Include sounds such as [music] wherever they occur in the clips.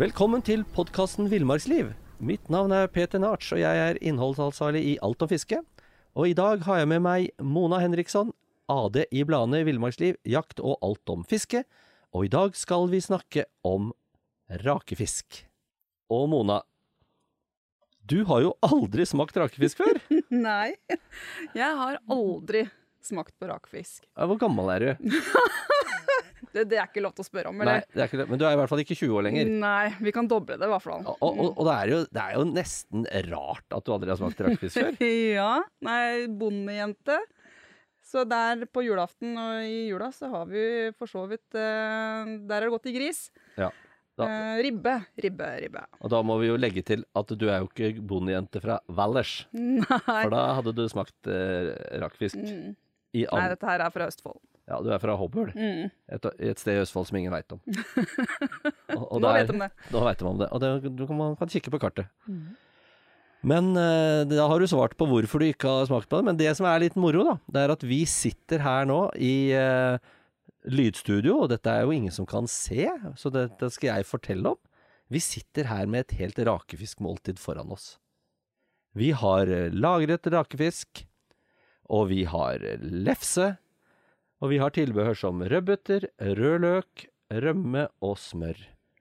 Velkommen til podkasten Villmarksliv. Mitt navn er Peter Narts, og jeg er innholdsansvarlig i Alt om fiske. Og i dag har jeg med meg Mona Henriksson, AD i bladene Villmarksliv, jakt og alt om fiske. Og i dag skal vi snakke om rakefisk. Og Mona, du har jo aldri smakt rakefisk før. [laughs] Nei, jeg har aldri smakt på rakfisk. Hvor gammel er du? [laughs] [laughs] Det, det er ikke lov til å spørre om, Nei, eller? det er ikke det. Men du er i hvert fall ikke 20 år lenger. Nei, vi kan doble det i hvert fall. Og, og, og det, er jo, det er jo nesten rart at du aldri har smakt rakfisk før. [laughs] ja. Nei, bondejente. Så der på julaften og i jula så har vi for så vidt eh, Der er det gått i gris. Ja. Da, Eh, ribbe, ribbe, ribbe. og da må vi jo legge til at du er jo ikke bondejente fra Valdres. [laughs] For da hadde du smakt eh, rakfisk. Mm. Nei, dette her er fra Østfold. Ja, du er fra Hobøl. Mm. Et, et sted i Østfold som ingen veit om. [laughs] Og, og Nå der- vet de det. Nå vet de om det. Og det, du kan, man kan kikke på kartet. Mm. Men eh, da har du svart på hvorfor du ikke har smakt på det. Men det som er litt moro, da, det er at vi sitter her nå i eh, lydstudio, og dette er jo ingen som kan se, så dette skal jeg fortelle om. Vi sitter her med et helt rakefiskmåltid foran oss. Vi har eh, lagret rakefisk, og vi har eh, lefse, og vi har tilbehør som rødbeter, rød løk, rømme og smør.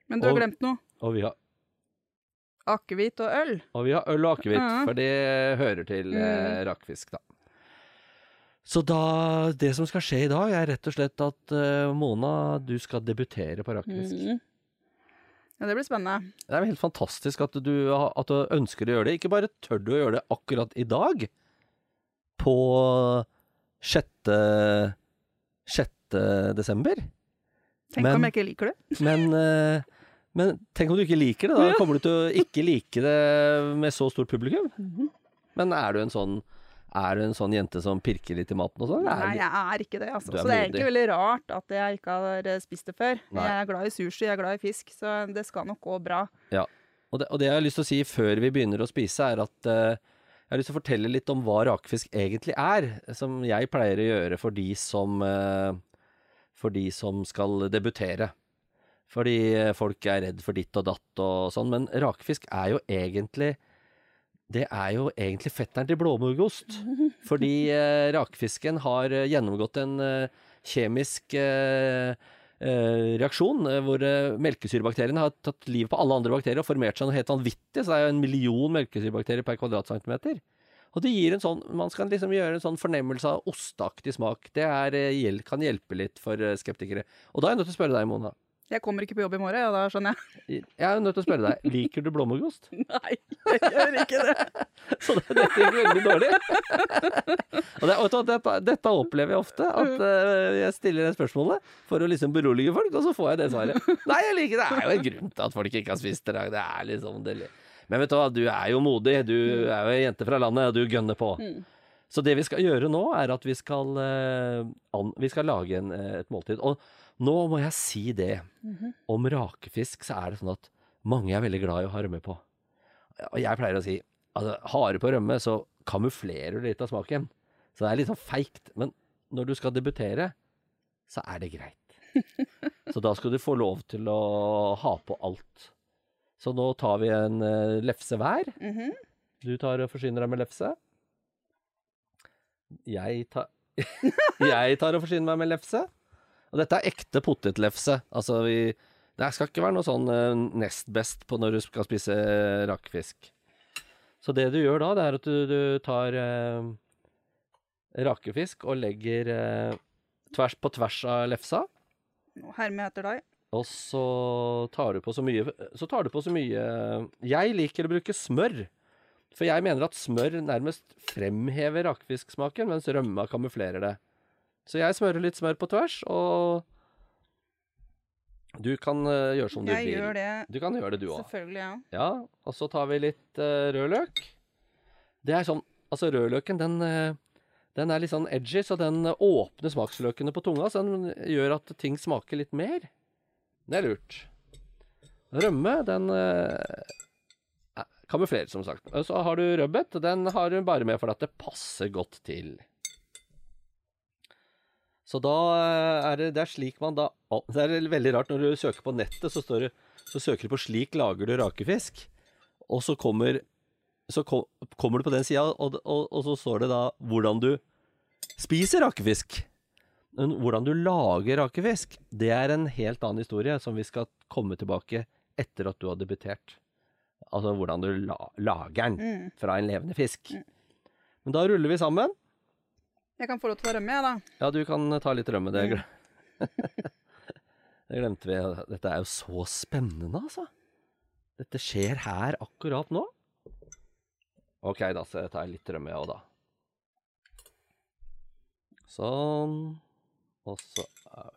Men du har Og- glemt noe. Og vi har, Akevitt og øl. og vi har øl og akevitt, Ja. for det hører til eh, rakfisk, da. Så da, det som skal skje i dag, er rett og slett at uh, Mona, du skal debutere på rakfisk. Mm. Ja, det blir spennende. Det er helt fantastisk at du, at du ønsker å gjøre det. Ikke bare tør du å gjøre det akkurat i dag, på 6. 6. desember, Tenk Men- om jeg ikke liker det. [laughs] men, eh, men tenk om du ikke liker det. Da kommer du til å ikke like det med så stort publikum. Mhm. Men er du en sånn er du en sånn jente som pirker litt i maten og sånn? Nei, jeg er ikke det. Altså. Så det er egentlig veldig rart at jeg ikke har eh, spist det før. Nei. Jeg er glad i sushi, jeg er glad i fisk, så det skal nok gå bra. Og det, og det jeg har lyst til å si før vi begynner å spise, er at eh, jeg har lyst til å fortelle litt om hva rakfisk egentlig er. Som jeg pleier å gjøre for de som, eh, for de som skal debutere. Fordi eh, folk er redd for ditt og datt og sånn. Men rakfisk er jo egentlig Det er jo egentlig fetteren til blåmuggost. [laughs] Fordi rakfisken har eh, gjennomgått en eh, kjemisk eh, eh, reaksjon, eh, hvor eh, melkesyrebakteriene har tatt livet på alle andre bakterier og formert seg noe helt vanvittig. Så det er jo en million melkesyrebakterier per kvadratcentimeter. Og det gir en sånn, Man skal liksom gjøre en sånn fornemmelse av osteaktig smak. Det er, eh, kan hjelpe litt for eh, skeptikere. Og da er jeg nødt til å spørre deg, Mona. Jeg kommer ikke på jobb i morgen, ja, da skjønner jeg. Jeg er nødt til å spørre deg, liker du blåmuggost? [laughs] Nei, jeg gjør ikke det. [laughs] Så dette gikk veldig dårlig. og det, og dette, dette opplever jeg ofte. At eh, jeg stiller det spørsmålet for å liksom berolige folk, og så får jeg det svaret. Nei, jeg liker det. Det er jo en grunn til at folk ikke har spist det. Det er liksom det. Men vet du hva, du er jo modig. Du er jo ei jente fra landet, og du gønner på. Mm. Så det vi skal gjøre nå, er at vi skal, eh, vi skal lage en, eh, et måltid. Og nå må jeg si det. Mhm. Om rakefisk så er det sånn at mange er veldig glad i å ha rømme på. Og jeg pleier å si altså, hare på rømme, så kamuflerer du litt av smaken. Så det er litt sånn feigt. Men når du skal debutere, så er det greit. [laughs] Så da skal du få lov til å ha på alt. Så nå tar vi en uh, lefse hver. Mhm. Du tar og forsyner deg med lefse. Jeg tar [laughs] [laughs] Jeg tar og forsyner meg med lefse. Og dette er ekte potetlefse. Altså vi Det skal ikke være noe sånn eh, nest best på når du skal spise eh, rakfisk. Så det du gjør da, det er at du, du tar eh, rakefisk og legger eh, tvers på tvers av lefsa. Nå hermer etter deg. Og så tar du på så mye Så tar du på så mye Jeg liker å bruke smør. For jeg mener at smør nærmest fremhever rakfisksmaken, mens rømma kamuflerer det. Så jeg smører litt smør på tvers, og du kan uh, gjøre som du Jeg vil. gjør det Du kan gjøre det, du òg. selvfølgelig, ja. Ja, og så tar vi litt uh, rødløk. Det er sånn Altså, rødløken, den, uh, den er litt sånn edgy, så den åpner smaksløkene på tunga, så den gjør at ting smaker litt mer. Det er lurt. Rømme, den kamuflerer, som sagt. Og så har du rødbet. Den har du bare med fordi at det passer godt til. Så da eh, er det, det er slik man da Det er veldig rart når du søker på nettet, så, står det, så søker du på 'slik lager du rakefisk', og så kommer, så kom, kommer du på den sida, og, og, og så står det da hvordan du spiser rakefisk. Men hvordan du lager rakefisk, det er en helt annen historie som vi skal komme tilbake etter at du har debutert. Altså hvordan du la, lager den Mm. fra en levende fisk. Men da ruller vi sammen. Jeg kan få lov til å rømme, jeg, da. Ja, du kan ta litt rømme. Det, [laughs] det glemte vi. Dette er jo så spennende, altså. Dette skjer her akkurat nå. Ok, da så tar jeg litt rømme, jeg òg, da. Sånn. Og så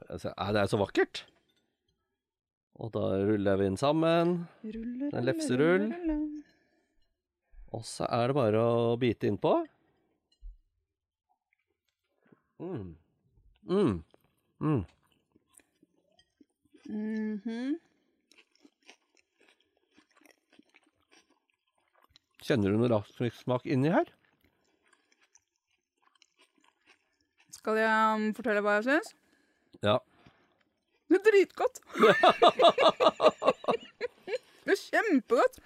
altså, er Det er så vakkert. Og da ruller vi den sammen. Ruller, En lefserull. Og så er det bare å bite innpå. Mm. Mm. Mm. Mhm. Kjenner du noe rakfisksmak inni her? Skal jeg um, fortelle hva jeg syns? Ja. Det er dritgodt! [laughs] det er kjempegodt!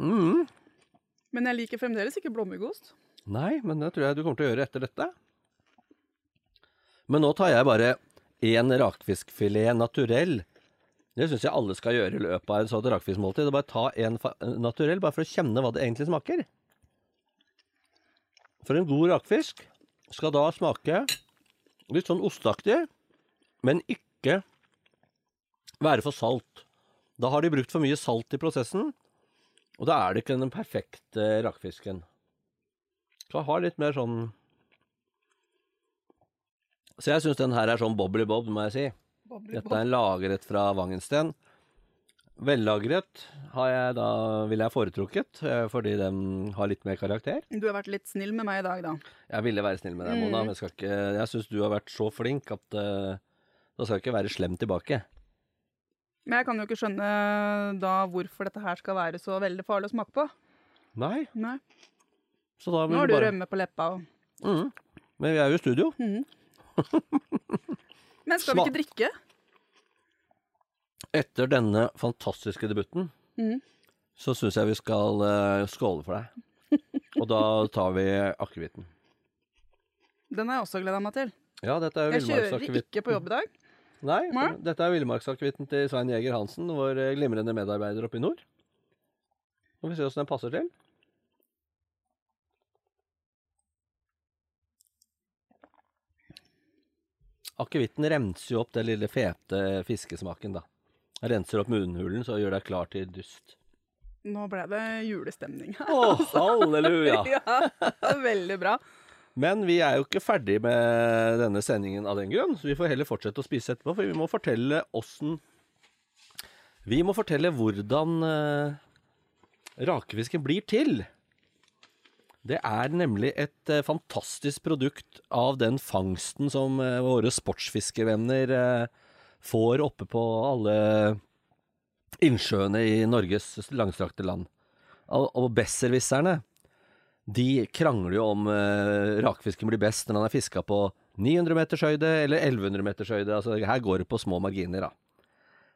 Mm. Men jeg liker fremdeles ikke blåmuggost. Nei, men det tror jeg du kommer til å gjøre etter dette. Men nå tar jeg bare én rakfiskfilet naturell. Det syns jeg alle skal gjøre i løpet av en sånn rakfiskmåltid. Bare ta en naturell, bare for å kjenne hva det egentlig smaker. For en god rakfisk skal da smake litt sånn osteaktig, men ikke være for salt. Da har de brukt for mye salt i prosessen, og da er det ikke den perfekte rakfisken. Skal ha litt mer sånn Så jeg syns den her er sånn bobbly bob, må jeg si. Dette er en lagret fra Wangensten. Vellagret har jeg da, ville jeg foretrukket, eh, fordi den har litt mer karakter. Du har vært litt snill med meg i dag, da. Jeg ville være snill med deg, Mona, Mm. men jeg, skal ikke, jeg syns du har vært så flink at eh, da skal jeg ikke være slem tilbake. Men jeg kan jo ikke skjønne da hvorfor dette her skal være så veldig farlig å smake på. Nei, Nei. Nå har du bare rømme på leppa og mm. Men vi er jo i studio. [laughs] Men skal vi ikke drikke? Etter denne fantastiske debuten, mm. så syns jeg vi skal uh, skåle for deg. [laughs] Og da tar vi akevitten. Den har jeg også gleda meg til. Ja, dette er Jeg kjører ikke på jobb i dag. Nei, Nei. dette er villmarksakevitten til Svein Jæger Hansen, vår eh, glimrende medarbeider oppe i nord. Nå får vi se åssen den passer til. Akevitten renser jo opp den lille fete fiskesmaken, da. Renser opp munnhulen, så gjør deg klar til dust. Nå ble det julestemning. her. Å, halleluja! [laughs] ja, veldig bra. Men vi er jo ikke ferdig med denne sendingen av den grunn, så vi får heller fortsette å spise etterpå, for vi må fortelle åssen Vi må fortelle hvordan eh, rakefisken blir til. Det er nemlig et eh, fantastisk produkt av den fangsten som eh, våre sportsfiskevenner eh, får oppe på alle innsjøene i Norges langstrakte land. Og, og besserwisserne, de krangler jo om eh, rakfisken blir best når han er fiska på 900 meters høyde eller 1100 meters høyde. Altså, her går det på små marginer, da.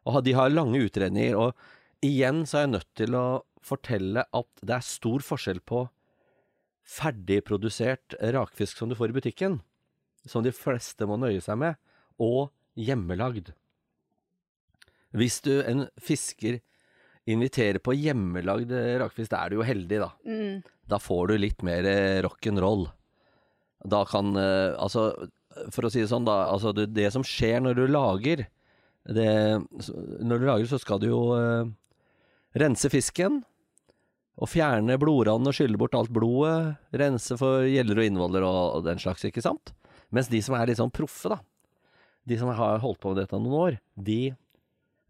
Og de har lange utredninger. Og igjen så er jeg nødt til å fortelle at det er stor forskjell på ferdigprodusert rakfisk som du får i butikken, som de fleste må nøye seg med, og hjemmelagd. Hvis du, en fisker, inviterer på hjemmelagd rakfisk, da er du jo heldig, da. Mm. Da får du litt mer eh, rock'n'roll. Da kan eh, Altså, for å si det sånn, da. Altså, det, det som skjer når du lager det, Når du lager, så skal du jo uh, rense fisken. Og fjerne blodranden og skylle bort alt blodet. Rense for gjeller og innvoller og, den slags, ikke sant? Mens de som er litt sånn proffe, da. De som har holdt på med dette noen år, de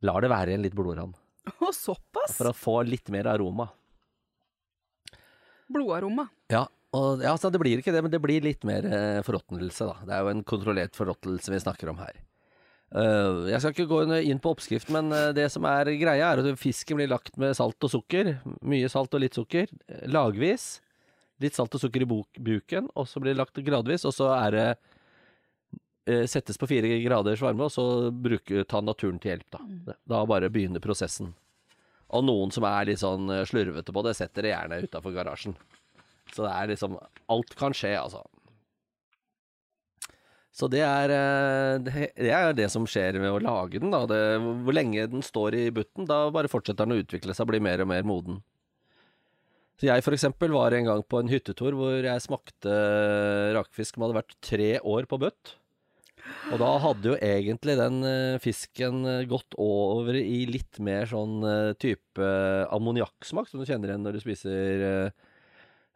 lar det være en litt blodrand. Å, såpass? For å få litt mer aroma. Blodaroma. Ja, og, ja, så det blir ikke det, men det blir litt mer eh, forråtnelse, da. Det er jo en kontrollert forråtnelse vi snakker om her. Eh, jeg skal ikke gå inn på oppskrift, men eh, det som er greia, er at fisken blir lagt med salt og sukker. Mye salt og litt sukker. Lagvis. Litt salt og sukker i buken, og så blir det lagt gradvis, og så er det eh, Settes på fire graders varme, og så bruke, ta naturen til hjelp, da. Da bare begynner prosessen. Og noen som er litt sånn slurvete på det, setter det gjerne utafor garasjen. Så det er liksom Alt kan skje, altså. Så det er, eh, det er det som skjer med å lage den. Da. Det, hvor lenge den står i butten, da bare fortsetter den å utvikle seg og bli mer og mer moden. Så jeg for eksempel var en gang på en hyttetur hvor jeg smakte rakfisk som hadde vært tre år på bøtt. Og da hadde jo egentlig den eh, fisken eh, gått over i litt mer sånn type ammoniakksmak, som du kjenner igjen når du spiser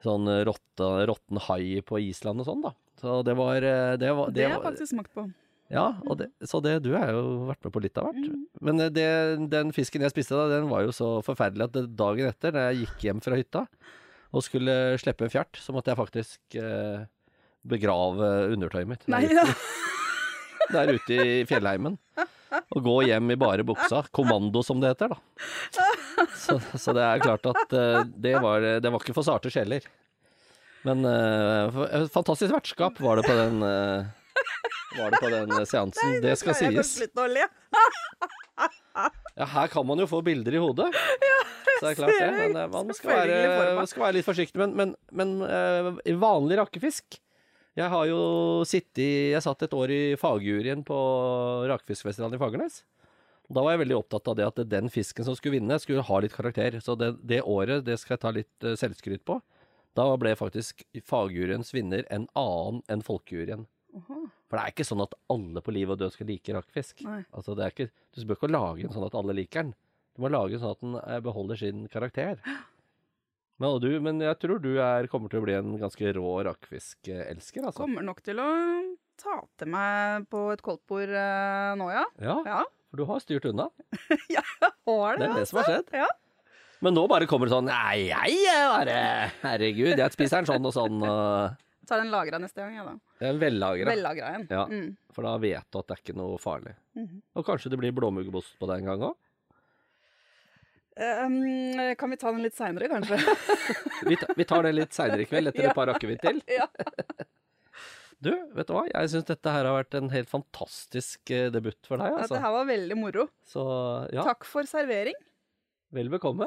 sånn råtten hai på Island og sånn, da. Så det var eh, Det, var, Det har jeg faktisk smakt på. ja, det, så det, du har jo vært med på litt av hvert. Mm. Men eh, det, den fisken jeg spiste da, den var jo så forferdelig at dagen etter, da jeg gikk hjem fra hytta og skulle slippe en fjert, så måtte jeg faktisk eh, begrave undertøyet mitt Nei der, [laughs] der ute i fjellheimen. Og gå hjem i bare buksa. Kommando, som det heter, da. Så, så det er klart at eh, det, var, det var ikke for sarte sjeler. Men uh, fantastisk vertskap var det på den uh, var det på den seansen. seansen. det skal sies. [laughs] Ja, her kan man jo få bilder i hodet. så det er klart det. Men uh, man skal være, skal være litt forsiktig. Men, men, men eh, vanlig rakkefisk Jeg har jo sittet Jeg satt et år i fagjuryen på Rakfiskfestivalen i Fagernes. Da var jeg veldig opptatt av det at den fisken som skulle vinne, skulle ha litt karakter. Så det, det året, det skal jeg ta litt eh, selvskryt på. Da ble faktisk fagjuryens vinner en annen enn folkejuryen. For det er ikke sånn at alle på liv og død skal like rakfisk. Altså, det er ikke, du bør ikke lage den sånn at alle liker den. Du må lage den sånn at den eh, beholder sin karakter. Men, du, men jeg tror du er, kommer til å bli en ganske rå rakfiskelsker, altså. Kommer nok til å ta til meg på et koldtbord eh, nå, ja. Ja, Ja, for du har styrt unna. [laughs] ja, har Det er det som har skjedd. Ja. Men nå bare kommer det sånn Nei, jeg bare Herregud, jeg spiser den sånn og sånn. Og, Tar den lagra neste gang, ja da. en vellagra. Vellagra en. Ja. Mm. For da vet du at det er ikke noe farlig. Mhm. Og kanskje det blir blåmuggost på deg en gang òg? Um, kan vi ta den litt seinere, kanskje? [laughs] Vi, ta- vi tar det litt seinere i kveld, etter et par akevitt til. ja. Du, vet du hva? Jeg syns dette her har vært en helt fantastisk eh, debut for deg. Ja, det her var veldig moro. Så ja, Takk for servering. vel bekomme.